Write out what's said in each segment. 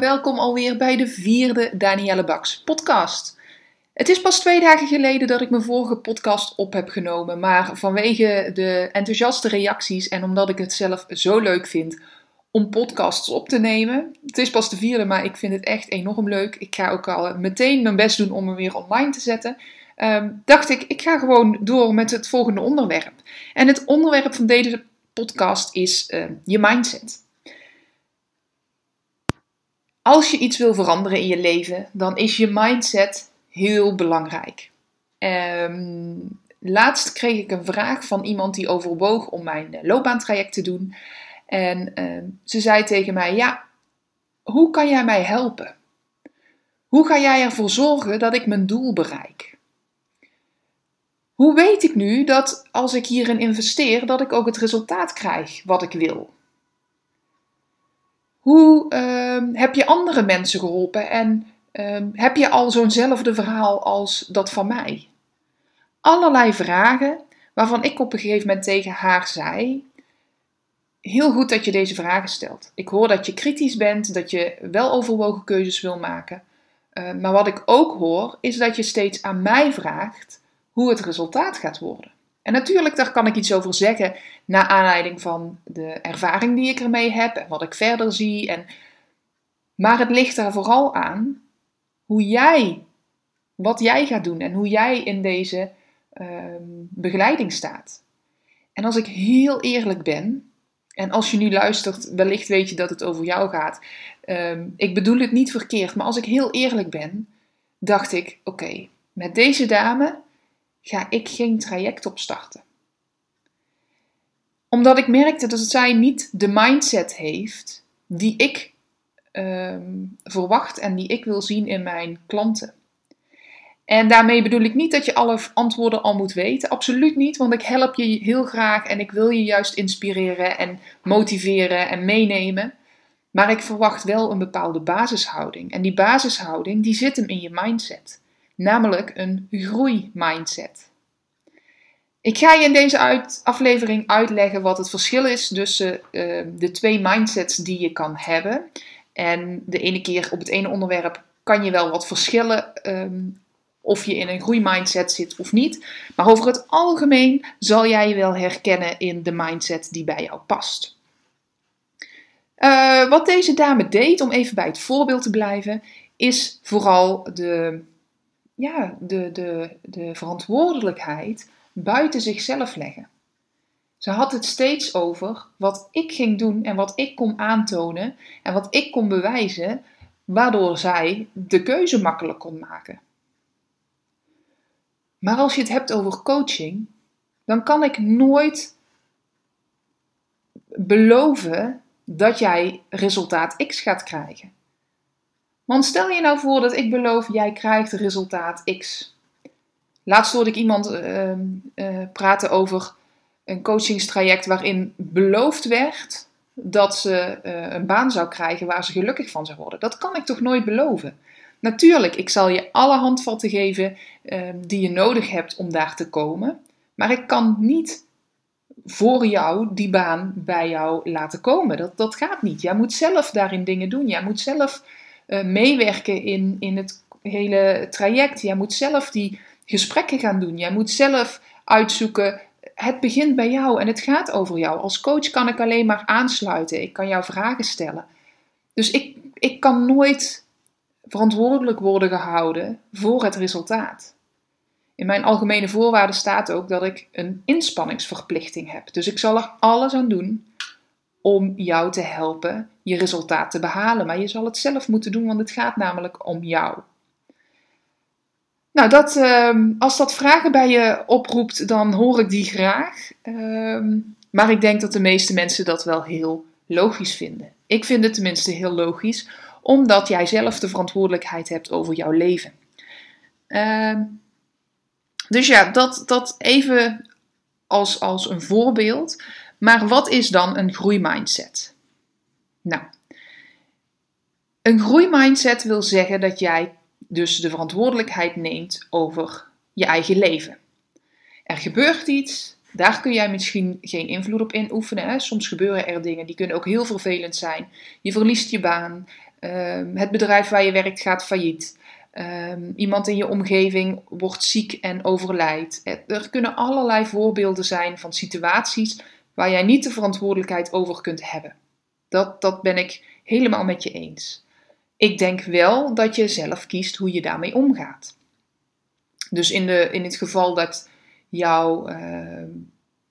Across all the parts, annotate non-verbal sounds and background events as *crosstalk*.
Welkom alweer bij de vierde Danielle Baks podcast. Het is pas twee dagen geleden dat ik mijn vorige podcast op heb genomen, maar vanwege de enthousiaste reacties en omdat ik het zelf zo leuk vind om podcasts op te nemen. Het is pas de vierde, maar ik vind het echt enorm leuk. Ik ga ook al meteen mijn best doen om hem weer online te zetten. Ehm, dacht ik, ik ga gewoon door met het volgende onderwerp. En het onderwerp van deze podcast is ehm, je mindset. Als je iets wil veranderen in je leven, dan is je mindset heel belangrijk. Ehm, laatst kreeg ik een vraag van iemand die overwoog om mijn loopbaantraject te doen. En ehm, ze zei tegen mij: Ja, hoe kan jij mij helpen? Hoe ga jij ervoor zorgen dat ik mijn doel bereik? Hoe weet ik nu dat als ik hierin investeer, dat ik ook het resultaat krijg wat ik wil? Hoe ehm, heb je andere mensen geholpen en ehm, heb je al zo'nzelfde verhaal als dat van mij? Allerlei vragen waarvan ik op een gegeven moment tegen haar zei: Heel goed dat je deze vragen stelt. Ik hoor dat je kritisch bent, dat je wel overwogen keuzes wil maken. Uh, maar wat ik ook hoor, is dat je steeds aan mij vraagt hoe het resultaat gaat worden. En natuurlijk, daar kan ik iets over zeggen naar aanleiding van de ervaring die ik ermee heb en wat ik verder zie. En... Maar het ligt er vooral aan hoe jij, wat jij gaat doen en hoe jij in deze uh, begeleiding staat. En als ik heel eerlijk ben, en als je nu luistert, wellicht weet je dat het over jou gaat. Um, ik bedoel het niet verkeerd, maar als ik heel eerlijk ben, dacht ik: oké, met deze dame ga ik geen traject opstarten. Omdat ik merkte dat zij niet de mindset heeft die ik um, verwacht en die ik wil zien in mijn klanten. En daarmee bedoel ik niet dat je alle antwoorden al moet weten. Absoluut niet, want ik help je heel graag en ik wil je juist inspireren en motiveren en meenemen. Maar ik verwacht wel een bepaalde basishouding. En die basishouding die zit hem in je mindset namelijk een groeimindset. Ik ga je in deze aflevering uitleggen wat het verschil is tussen uh, de twee mindsets die je kan hebben. En de ene keer op het ene onderwerp kan je wel wat verschillen um, of je in een groeimindset zit of niet. Maar over het algemeen zal jij je wel herkennen in de mindset die bij jou past. Uh, wat deze dame deed, om even bij het voorbeeld te blijven, is vooral de ja, de, de, de verantwoordelijkheid buiten zichzelf leggen. Ze had het steeds over wat ik ging doen en wat ik kon aantonen en wat ik kon bewijzen, waardoor zij de keuze makkelijk kon maken. Maar als je het hebt over coaching, dan kan ik nooit beloven dat jij resultaat X gaat krijgen. Want stel je nou voor dat ik beloof, jij krijgt resultaat X. Laatst hoorde ik iemand uh, uh, praten over een coachingstraject waarin beloofd werd dat ze uh, een baan zou krijgen waar ze gelukkig van zou worden. Dat kan ik toch nooit beloven? Natuurlijk, ik zal je alle handvatten geven ehm, die je nodig hebt om daar te komen. Maar ik kan niet voor jou die baan bij jou laten komen. Dat, dat gaat niet. Jij moet zelf daarin dingen doen. Jij moet zelf uh, meewerken in, in het hele traject. Jij moet zelf die gesprekken gaan doen. Jij moet zelf uitzoeken. Het begint bij jou en het gaat over jou. Als coach kan ik alleen maar aansluiten. Ik kan jou vragen stellen. Dus ik, ik kan nooit verantwoordelijk worden gehouden voor het resultaat. In mijn algemene voorwaarden staat ook dat ik een inspanningsverplichting heb. Dus ik zal er alles aan doen om jou te helpen je resultaat te behalen. Maar je zal het zelf moeten doen, want het gaat namelijk om jou. Nou, dat, ehm, als dat vragen bij je oproept, dan hoor ik die graag. Ehm, maar ik denk dat de meeste mensen dat wel heel logisch vinden. Ik vind het tenminste heel logisch, omdat jij zelf de verantwoordelijkheid hebt over jouw leven. Ehm, dus ja, dat, dat even als, als een voorbeeld. Maar wat is dan een groeimindset? Nou, een groeimindset wil zeggen dat jij dus de verantwoordelijkheid neemt over je eigen leven. Er gebeurt iets, daar kun jij misschien geen invloed op inoefenen. Hè? Soms gebeuren er dingen die kunnen ook heel vervelend zijn. Je verliest je baan, ehm, het bedrijf waar je werkt gaat failliet. Ehm, iemand in je omgeving wordt ziek en overlijdt. Er kunnen allerlei voorbeelden zijn van situaties waar jij niet de verantwoordelijkheid over kunt hebben. Dat, dat ben ik helemaal met je eens. Ik denk wel dat je zelf kiest hoe je daarmee omgaat. Dus in, de, in het geval dat jouw, uh,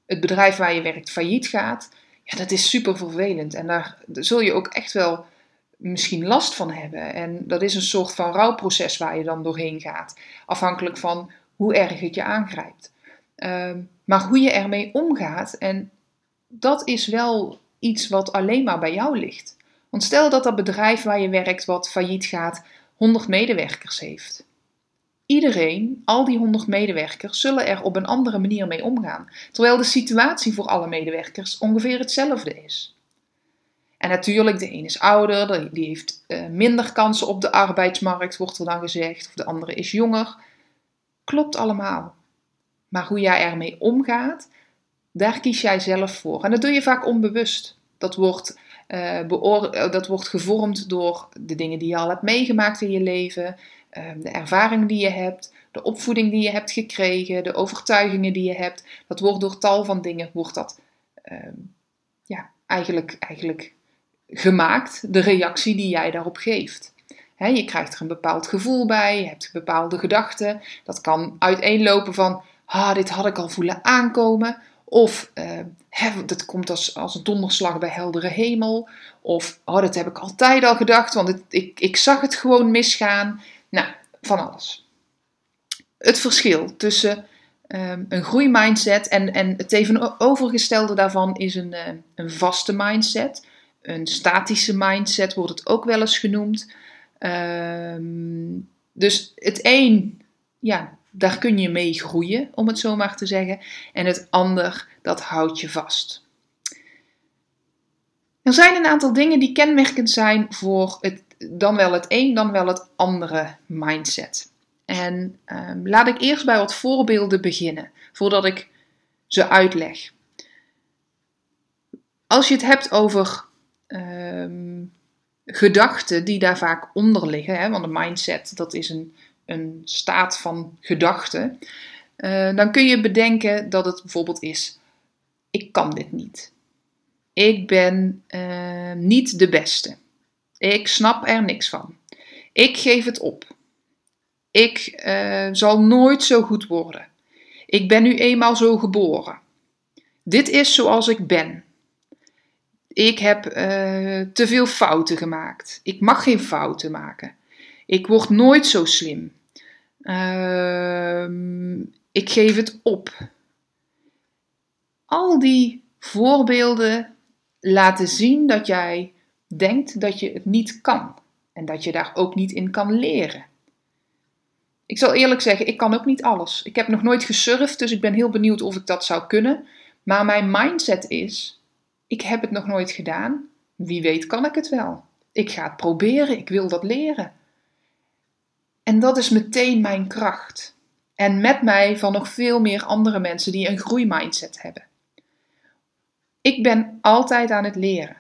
het bedrijf waar je werkt failliet gaat, ja, dat is super vervelend. En daar, daar zul je ook echt wel misschien last van hebben. En dat is een soort van rouwproces waar je dan doorheen gaat. Afhankelijk van hoe erg het je aangrijpt. Ehm, maar hoe je ermee omgaat, en dat is wel iets wat alleen maar bij jou ligt. Want stel dat dat bedrijf waar je werkt, wat failliet gaat, 100 medewerkers heeft. Iedereen, al die 100 medewerkers, zullen er op een andere manier mee omgaan, terwijl de situatie voor alle medewerkers ongeveer hetzelfde is. En natuurlijk, de een is ouder, die heeft eh, minder kansen op de arbeidsmarkt, wordt er dan gezegd, of de andere is jonger. Klopt allemaal. Maar hoe jij ermee omgaat, daar kies jij zelf voor. En dat doe je vaak onbewust. Dat wordt uh, dat wordt gevormd door de dingen die je al hebt meegemaakt in je leven, ehm, de ervaring die je hebt, de opvoeding die je hebt gekregen, de overtuigingen die je hebt. Dat wordt door tal van dingen wordt dat ehm, ja, eigenlijk, eigenlijk gemaakt, de reactie die jij daarop geeft. je krijgt er een bepaald gevoel bij, je hebt bepaalde gedachten. Dat kan uiteenlopen van, ah, dit had ik al voelen aankomen. Of uh, dat komt als, als een donderslag bij heldere hemel. Of oh, dat heb ik altijd al gedacht, want ik, ik zag het gewoon misgaan. Nou, van alles. Het verschil tussen um, een groeimindset en, en het tegenovergestelde daarvan is een, uh, een vaste mindset. Een statische mindset wordt het ook wel eens genoemd. Um, dus het een, ja, daar kun je mee groeien, om het zo maar te zeggen. En het ander, dat houdt je vast. Er zijn een aantal dingen die kenmerkend zijn voor het, dan wel het een, dan wel het andere mindset. En um, laat ik eerst bij wat voorbeelden beginnen, voordat ik ze uitleg. Als je het hebt over um, gedachten die daar vaak onder liggen, hè, want een mindset dat is een, een staat van gedachten, uh, dan kun je bedenken dat het bijvoorbeeld is: ik kan dit niet. Ik ben uh, niet de beste. Ik snap er niks van. Ik geef het op. Ik uh, zal nooit zo goed worden. Ik ben nu eenmaal zo geboren. Dit is zoals ik ben. Ik heb te veel fouten gemaakt. Ik mag geen fouten maken. Ik word nooit zo slim. Ehm, ik geef het op. Al die voorbeelden laten zien dat jij denkt dat je het niet kan en dat je daar ook niet in kan leren. Ik zal eerlijk zeggen, ik kan ook niet alles. Ik heb nog nooit gesurfd, dus ik ben heel benieuwd of ik dat zou kunnen. Maar mijn mindset is: ik heb het nog nooit gedaan. Wie weet kan ik het wel. Ik ga het proberen, ik wil dat leren. En dat is meteen mijn kracht. En met mij van nog veel meer andere mensen die een groeimindset hebben. Ik ben altijd aan het leren.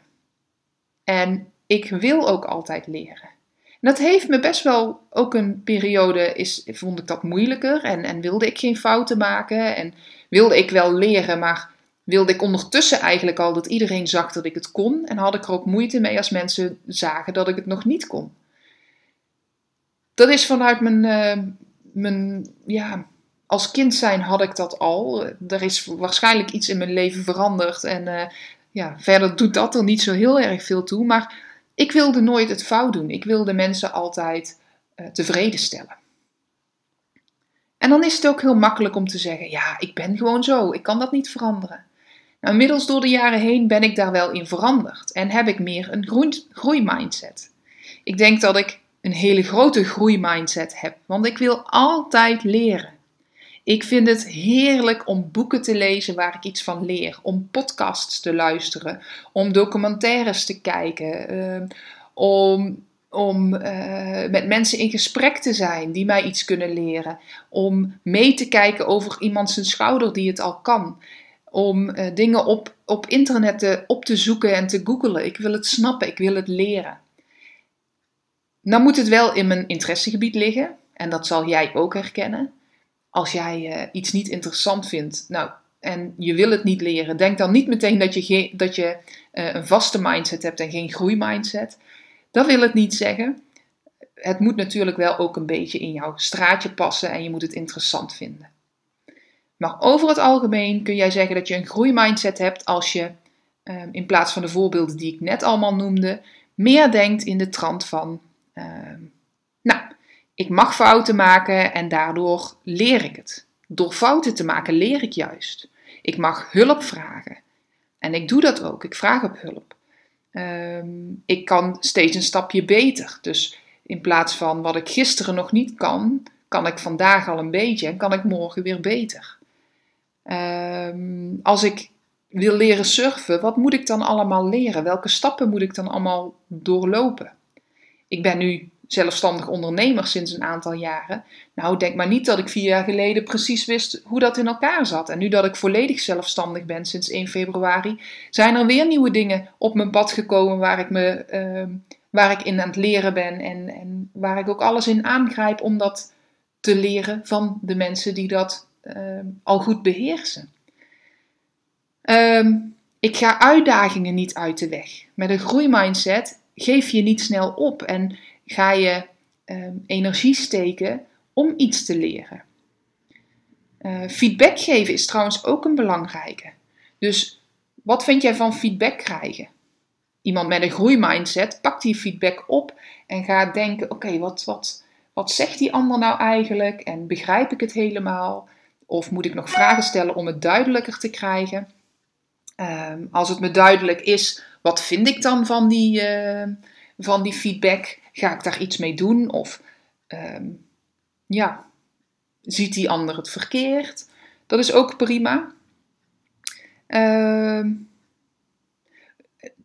En ik wil ook altijd leren. En dat heeft me best wel ook een periode, is, vond ik dat moeilijker. En, en wilde ik geen fouten maken. En wilde ik wel leren, maar wilde ik ondertussen eigenlijk al dat iedereen zag dat ik het kon. En had ik er ook moeite mee als mensen zagen dat ik het nog niet kon. Dat is vanuit mijn, uh, mijn ja, als kind zijn had ik dat al. Er is waarschijnlijk iets in mijn leven veranderd. En uh, ja, verder doet dat er niet zo heel erg veel toe. Maar ik wilde nooit het fout doen. Ik wilde mensen altijd uh, tevreden stellen. En dan is het ook heel makkelijk om te zeggen: ja, ik ben gewoon zo. Ik kan dat niet veranderen. Nou, inmiddels door de jaren heen ben ik daar wel in veranderd en heb ik meer een groei, groeimindset. Ik denk dat ik een hele grote groeimindset heb, want ik wil altijd leren. Ik vind het heerlijk om boeken te lezen waar ik iets van leer, om podcasts te luisteren, om documentaires te kijken, ehm, om, om eh, met mensen in gesprek te zijn die mij iets kunnen leren, om mee te kijken over iemand zijn schouder die het al kan, om uh, dingen op, op internet te, op te zoeken en te googlen. Ik wil het snappen, ik wil het leren. Nou moet het wel in mijn interessegebied liggen, en dat zal jij ook herkennen als jij uh, iets niet interessant vindt, nou, en je wil het niet leren, denk dan niet meteen dat je, dat je uh, een vaste mindset hebt en geen groeimindset. Dat wil het niet zeggen. Het moet natuurlijk wel ook een beetje in jouw straatje passen en je moet het interessant vinden. Maar over het algemeen kun jij zeggen dat je een groeimindset hebt als je uh, in plaats van de voorbeelden die ik net allemaal noemde, meer denkt in de trant van, ehm, nou, ik mag fouten maken en daardoor leer ik het. Door fouten te maken leer ik juist. Ik mag hulp vragen. En ik doe dat ook. Ik vraag op hulp. Ehm, ik kan steeds een stapje beter. Dus in plaats van wat ik gisteren nog niet kan, kan ik vandaag al een beetje en kan ik morgen weer beter. Ehm, als ik wil leren surfen, wat moet ik dan allemaal leren? Welke stappen moet ik dan allemaal doorlopen? Ik ben nu zelfstandig ondernemer sinds een aantal jaren. Nou, denk maar niet dat ik vier jaar geleden precies wist hoe dat in elkaar zat. En nu dat ik volledig zelfstandig ben sinds 1 februari, zijn er weer nieuwe dingen op mijn pad gekomen waar ik, me, uh, waar ik in aan het leren ben. En, en waar ik ook alles in aangrijp om dat te leren van de mensen die dat uh, al goed beheersen. Um, ik ga uitdagingen niet uit de weg. Met een groeimindset geef je niet snel op. En ga je ehm, energie steken om iets te leren. Uh, feedback geven is trouwens ook een belangrijke. Dus wat vind jij van feedback krijgen? Iemand met een groeimindset pakt die feedback op en gaat denken: oké, wat, wat, wat zegt die ander nou eigenlijk? En begrijp ik het helemaal? Of moet ik nog vragen stellen om het duidelijker te krijgen? Um, als het me duidelijk is, wat vind ik dan van die, uh, van die feedback? Ga ik daar iets mee doen? Of um, ja, ziet die ander het verkeerd? Dat is ook prima. Uh,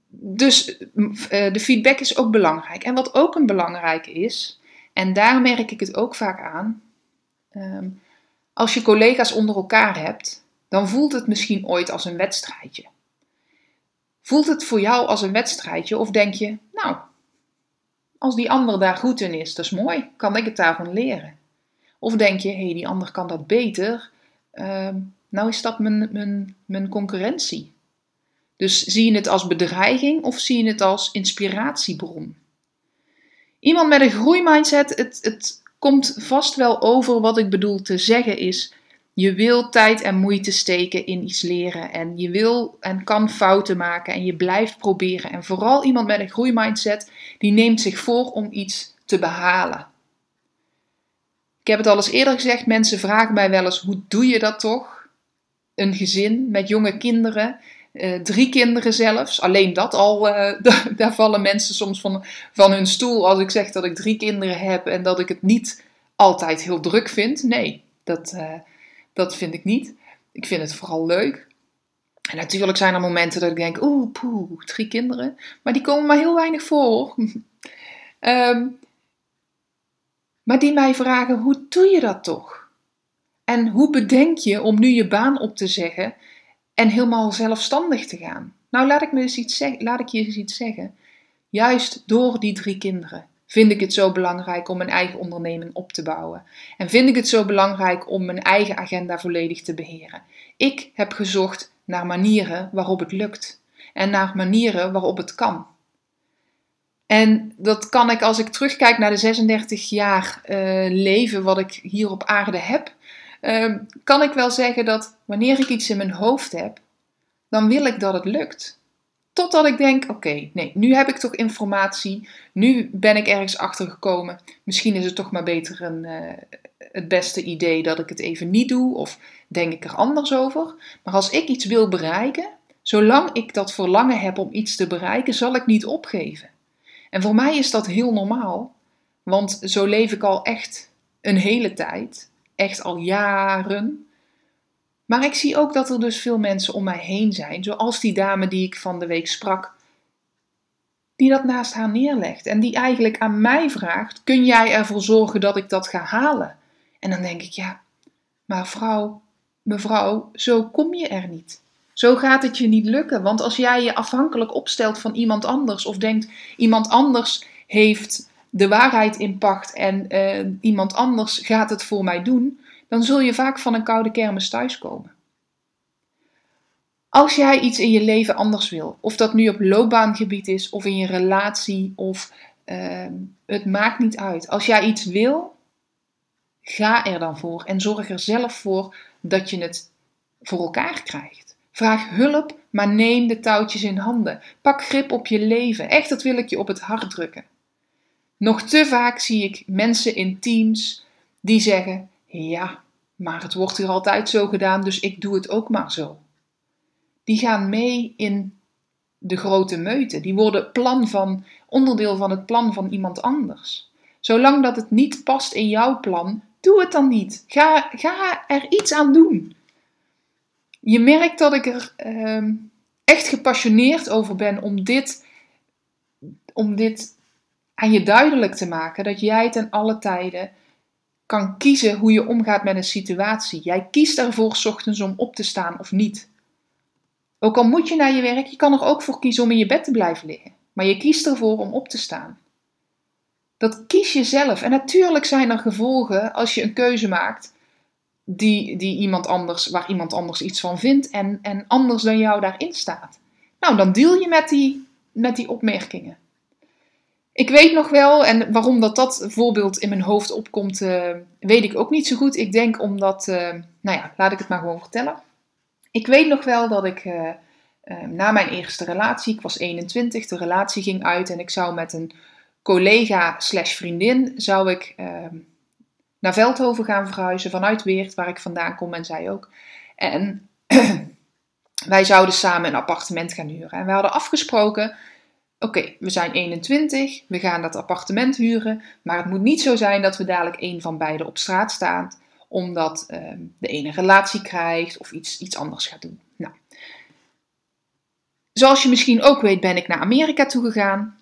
dus uh, de feedback is ook belangrijk. En wat ook een belangrijke is, en daar merk ik het ook vaak aan, um, als je collega's onder elkaar hebt, dan voelt het misschien ooit als een wedstrijdje. Voelt het voor jou als een wedstrijdje of denk je, nou, als die ander daar goed in is, dat is mooi, kan ik het daarvan leren? Of denk je, hé, hey, die ander kan dat beter, uh, nou is dat mijn, mijn, mijn concurrentie. Dus zie je het als bedreiging of zie je het als inspiratiebron? Iemand met een groeimindset, het, het komt vast wel over wat ik bedoel te zeggen is, je wil tijd en moeite steken in iets leren en je wil en kan fouten maken en je blijft proberen. En vooral iemand met een groeimindset die neemt zich voor om iets te behalen. Ik heb het al eens eerder gezegd, mensen vragen mij wel eens hoe doe je dat toch? Een gezin met jonge kinderen, eh, drie kinderen zelfs. Alleen dat al, eh, *laughs* daar vallen mensen soms van, van hun stoel als ik zeg dat ik drie kinderen heb en dat ik het niet altijd heel druk vind. Nee, dat... Uh, dat vind ik niet. Ik vind het vooral leuk. En natuurlijk zijn er momenten dat ik denk, oeh, poeh, drie kinderen. Maar die komen maar heel weinig voor. um, *laughs* maar die mij vragen, hoe doe je dat toch? En hoe bedenk je om nu je baan op te zeggen en helemaal zelfstandig te gaan? Nou, laat ik, me eens iets laat ik je eens iets zeggen. Juist door die drie kinderen vind ik het zo belangrijk om mijn eigen onderneming op te bouwen. En vind ik het zo belangrijk om mijn eigen agenda volledig te beheren. Ik heb gezocht naar manieren waarop het lukt en naar manieren waarop het kan. En dat kan ik als ik terugkijk naar de 36 jaar uh, leven wat ik hier op aarde heb, uh, kan ik wel zeggen dat wanneer ik iets in mijn hoofd heb, dan wil ik dat het lukt. Totdat ik denk: oké, nee, nu heb ik toch informatie. Nu ben ik ergens achter gekomen. Misschien is het toch maar beter een, uh, het beste idee dat ik het even niet doe. Of denk ik er anders over. Maar als ik iets wil bereiken, Zolang ik dat verlangen heb om iets te bereiken, zal ik niet opgeven. En voor mij is dat heel normaal, want zo leef ik al echt een hele tijd, echt al jaren. Maar ik zie ook dat er dus veel mensen om mij heen zijn, zoals die dame die ik van de week sprak, die dat naast haar neerlegt en die eigenlijk aan mij vraagt: Kun jij ervoor zorgen dat ik dat ga halen? En dan denk ik: Ja, maar vrouw, mevrouw, zo kom je er niet. Zo gaat het je niet lukken, want als jij je afhankelijk opstelt van iemand anders of denkt iemand anders heeft de waarheid in pacht en uh, iemand anders gaat het voor mij doen, dan zul je vaak van een koude kermis thuiskomen. Als jij iets in je leven anders wil, of dat nu op loopbaangebied is, of in je relatie, of uh, het maakt niet uit. Als jij iets wil, ga er dan voor en zorg er zelf voor dat je het voor elkaar krijgt. Vraag hulp, maar neem de touwtjes in handen. Pak grip op je leven. Echt, dat wil ik je op het hart drukken. Nog te vaak zie ik mensen in teams die zeggen: Ja, maar het wordt hier altijd zo gedaan, dus ik doe het ook maar zo. Die gaan mee in de grote meute. Die worden plan van, onderdeel van het plan van iemand anders. Zolang dat het niet past in jouw plan, doe het dan niet. Ga, ga er iets aan doen. Je merkt dat ik er uh, echt gepassioneerd over ben om dit, om dit aan je duidelijk te maken. Dat jij ten alle tijden kan kiezen hoe je omgaat met een situatie. Jij kiest ervoor ochtends om op te staan of niet. Ook al moet je naar je werk, je kan er ook voor kiezen om in je bed te blijven liggen. Maar je kiest ervoor om op te staan. Dat kies je zelf. En natuurlijk zijn er gevolgen als je een keuze maakt die, die iemand anders, waar iemand anders iets van vindt en, en anders dan jou daarin staat. Nou, dan deal je met die, met die opmerkingen. Ik weet nog wel, en waarom dat, dat voorbeeld in mijn hoofd opkomt, uh, weet ik ook niet zo goed. Ik denk omdat, uh, nou ja, laat ik het maar gewoon vertellen. Ik weet nog wel dat ik uh, na mijn eerste relatie, ik was 21, de relatie ging uit en ik zou met een collega slash vriendin, zou ik naar Veldhoven gaan verhuizen vanuit Weert, waar ik vandaan kom en zij ook. En *clears throat* wij zouden samen een appartement gaan huren. En we hadden afgesproken Oké, we zijn 21, we gaan dat appartement huren, maar het moet niet zo zijn dat we dadelijk een van beiden op straat staat, omdat uh, de ene relatie krijgt of iets, iets anders gaat doen. Nou. Zoals je misschien ook weet, ben ik naar Amerika toegegaan.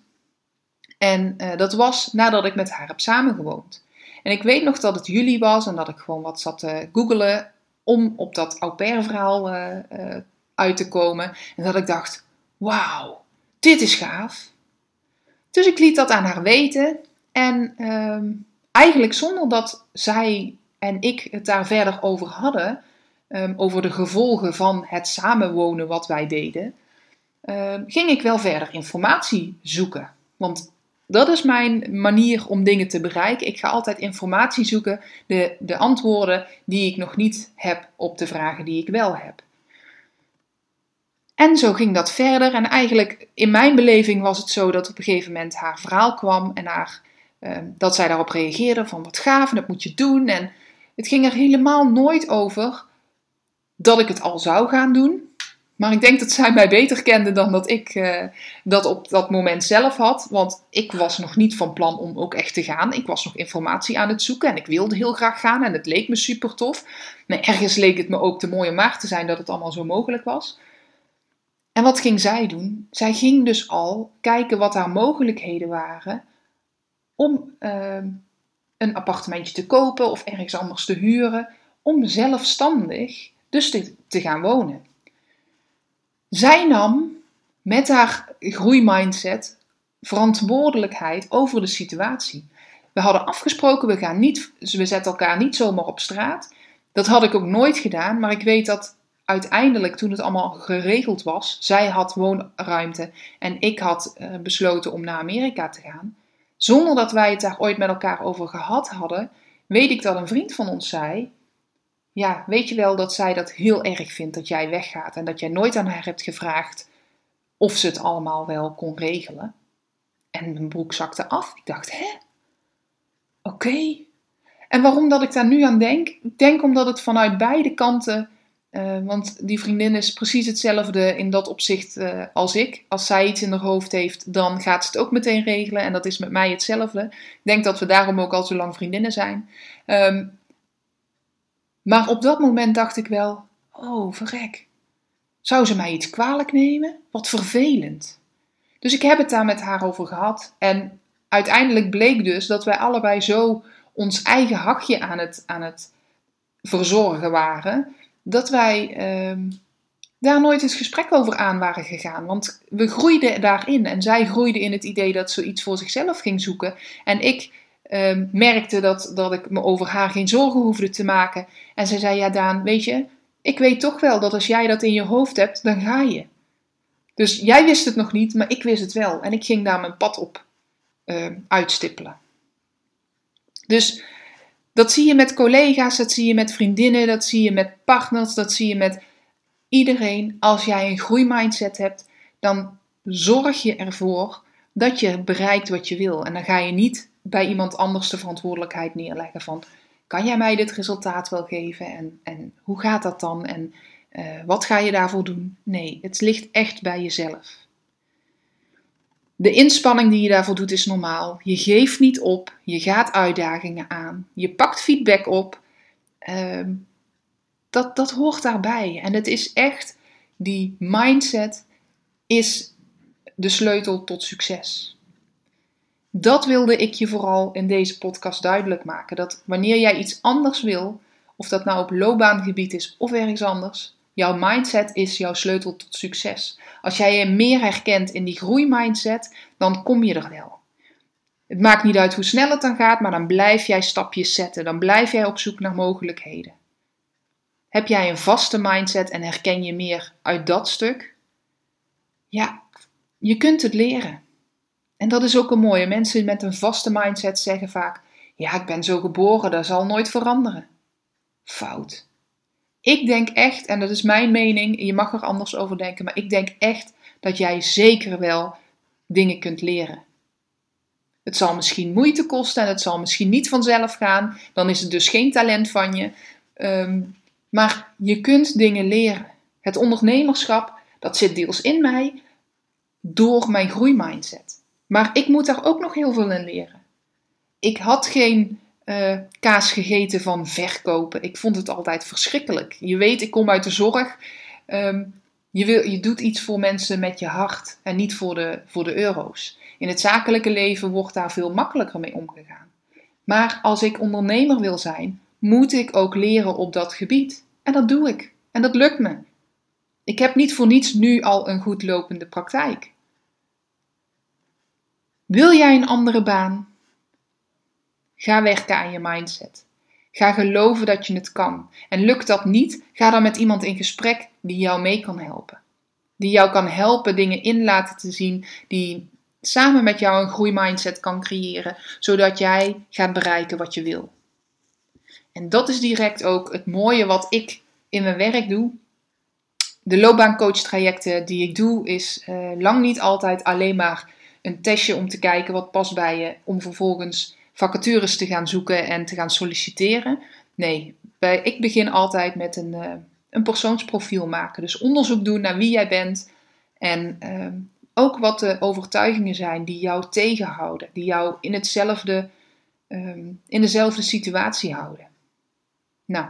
En uh, dat was nadat ik met haar heb samengewoond. En ik weet nog dat het juli was en dat ik gewoon wat zat te googelen om op dat au pair verhaal uh, uit te komen. En dat ik dacht, wauw, dit is gaaf. Dus ik liet dat aan haar weten. En ehm, eigenlijk zonder dat zij en ik het daar verder over hadden, um, over de gevolgen van het samenwonen wat wij deden, um, ging ik wel verder informatie zoeken. Want dat is mijn manier om dingen te bereiken. Ik ga altijd informatie zoeken, de, de antwoorden die ik nog niet heb op de vragen die ik wel heb. En zo ging dat verder. En eigenlijk in mijn beleving was het zo dat op een gegeven moment haar verhaal kwam en haar, uh, dat zij daarop reageerde van wat gaaf en dat moet je doen. En het ging er helemaal nooit over dat ik het al zou gaan doen. Maar ik denk dat zij mij beter kende dan dat ik uh, dat op dat moment zelf had. Want ik was nog niet van plan om ook echt te gaan. Ik was nog informatie aan het zoeken en ik wilde heel graag gaan en het leek me super tof. Maar ergens leek het me ook te mooi om te zijn dat het allemaal zo mogelijk was. En wat ging zij doen? Zij ging dus al kijken wat haar mogelijkheden waren om uh, een appartementje te kopen of ergens anders te huren, om zelfstandig dus te, te gaan wonen. Zij nam met haar groeimindset verantwoordelijkheid over de situatie. We hadden afgesproken, we, gaan niet, we zetten elkaar niet zomaar op straat. Dat had ik ook nooit gedaan, maar ik weet dat uiteindelijk, toen het allemaal geregeld was, zij had woonruimte en ik had uh, besloten om naar Amerika te gaan, zonder dat wij het daar ooit met elkaar over gehad hadden, weet ik dat een vriend van ons zei: Ja, weet je wel dat zij dat heel erg vindt dat jij weggaat en dat jij nooit aan haar hebt gevraagd of ze het allemaal wel kon regelen? En mijn broek zakte af. Ik dacht: Hè? Oké. En waarom dat ik daar nu aan denk? Ik denk omdat het vanuit beide kanten Uh, want die vriendin is precies hetzelfde in dat opzicht uh, als ik. Als zij iets in haar hoofd heeft, dan gaat ze het ook meteen regelen. En dat is met mij hetzelfde. Ik denk dat we daarom ook al zo lang vriendinnen zijn. Um, maar op dat moment dacht ik wel: oh, verrek. Zou ze mij iets kwalijk nemen? Wat vervelend. Dus ik heb het daar met haar over gehad. En uiteindelijk bleek dus dat wij allebei zo ons eigen hakje aan het, aan het verzorgen waren dat wij uh, daar nooit eens gesprek over aan waren gegaan. Want we groeiden daarin en zij groeide in het idee dat ze iets voor zichzelf ging zoeken. En ik uh, merkte dat, dat ik me over haar geen zorgen hoefde te maken. En zij zei: Ja, Daan, weet je, ik weet toch wel dat als jij dat in je hoofd hebt, dan ga je. Dus jij wist het nog niet, maar ik wist het wel. En ik ging daar mijn pad op uh, uitstippelen. Dus dat zie je met collega's, dat zie je met vriendinnen, dat zie je met partners, dat zie je met iedereen. Als jij een groeimindset hebt, dan zorg je ervoor dat je bereikt wat je wil. En dan ga je niet bij iemand anders de verantwoordelijkheid neerleggen van kan jij mij dit resultaat wel geven en, en hoe gaat dat dan en uh, wat ga je daarvoor doen? Nee, het ligt echt bij jezelf. De inspanning die je daarvoor doet is normaal. Je geeft niet op, je gaat uitdagingen aan, je pakt feedback op. Uh, dat, dat hoort daarbij. En het is echt, die mindset is de sleutel tot succes. Dat wilde ik je vooral in deze podcast duidelijk maken. Dat wanneer jij iets anders wil, of dat nou op loopbaangebied is of ergens anders, Jouw mindset is jouw sleutel tot succes. Als jij je meer herkent in die groeimindset, dan kom je er wel. Het maakt niet uit hoe snel het dan gaat, maar dan blijf jij stapjes zetten. Dan blijf jij op zoek naar mogelijkheden. Heb jij een vaste mindset en herken je meer uit dat stuk? Ja, je kunt het leren. En dat is ook een mooie. Mensen met een vaste mindset zeggen vaak: Ja, ik ben zo geboren, dat zal nooit veranderen. Fout. Ik denk echt, en dat is mijn mening, je mag er anders over denken, maar ik denk echt dat jij zeker wel dingen kunt leren. Het zal misschien moeite kosten en het zal misschien niet vanzelf gaan. Dan is het dus geen talent van je. Ehm, maar je kunt dingen leren. Het ondernemerschap, dat zit deels in mij door mijn groeimindset. Maar ik moet daar ook nog heel veel in leren. Ik had geen uh, kaas gegeten van verkopen. Ik vond het altijd verschrikkelijk. Je weet, ik kom uit de zorg. Um, je, wil, je doet iets voor mensen met je hart en niet voor de, voor de euro's. In het zakelijke leven wordt daar veel makkelijker mee omgegaan. Maar als ik ondernemer wil zijn, moet ik ook leren op dat gebied. En dat doe ik. En dat lukt me. Ik heb niet voor niets nu al een goed lopende praktijk. Wil jij een andere baan? Ga werken aan je mindset. Ga geloven dat je het kan. En lukt dat niet, ga dan met iemand in gesprek die jou mee kan helpen. Die jou kan helpen dingen in laten te zien, die samen met jou een groeimindset kan creëren, zodat jij gaat bereiken wat je wil. En dat is direct ook het mooie wat ik in mijn werk doe. De loopbaancoach trajecten die ik doe, is uh, lang niet altijd alleen maar een testje om te kijken wat past bij je, om vervolgens vacatures te gaan zoeken en te gaan solliciteren. Nee, bij, ik begin altijd met een, uh, een persoonsprofiel maken. Dus onderzoek doen naar wie jij bent en uh, ook wat de overtuigingen zijn die jou tegenhouden, die jou in, hetzelfde, uh, in dezelfde situatie houden. Nou,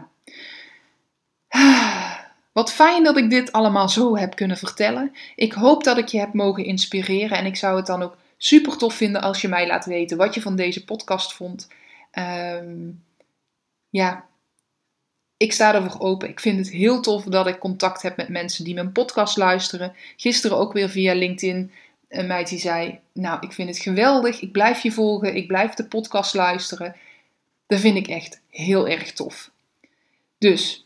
*sighs* wat fijn dat ik dit allemaal zo heb kunnen vertellen. Ik hoop dat ik je heb mogen inspireren en ik zou het dan ook super tof vinden als je mij laat weten wat je van deze podcast vond. Um, ja, ik sta ervoor open. Ik vind het heel tof dat ik contact heb met mensen die mijn podcast luisteren. Gisteren ook weer via LinkedIn een meid die zei: Nou, ik vind het geweldig. Ik blijf je volgen. Ik blijf de podcast luisteren. Dat vind ik echt heel erg tof. Dus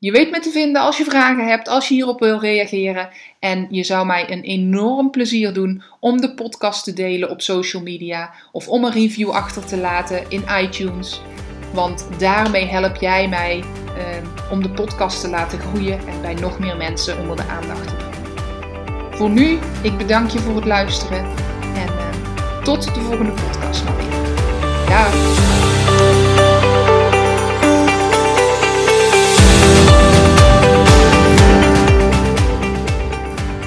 je weet me te vinden als je vragen hebt, als je hierop wil reageren. En je zou mij een enorm plezier doen om de podcast te delen op social media of om een review achter te laten in iTunes. Want daarmee help jij mij uh, om de podcast te laten groeien en bij nog meer mensen onder de aandacht te brengen. Voor nu, ik bedank je voor het luisteren en uh, tot de volgende podcast. Dag!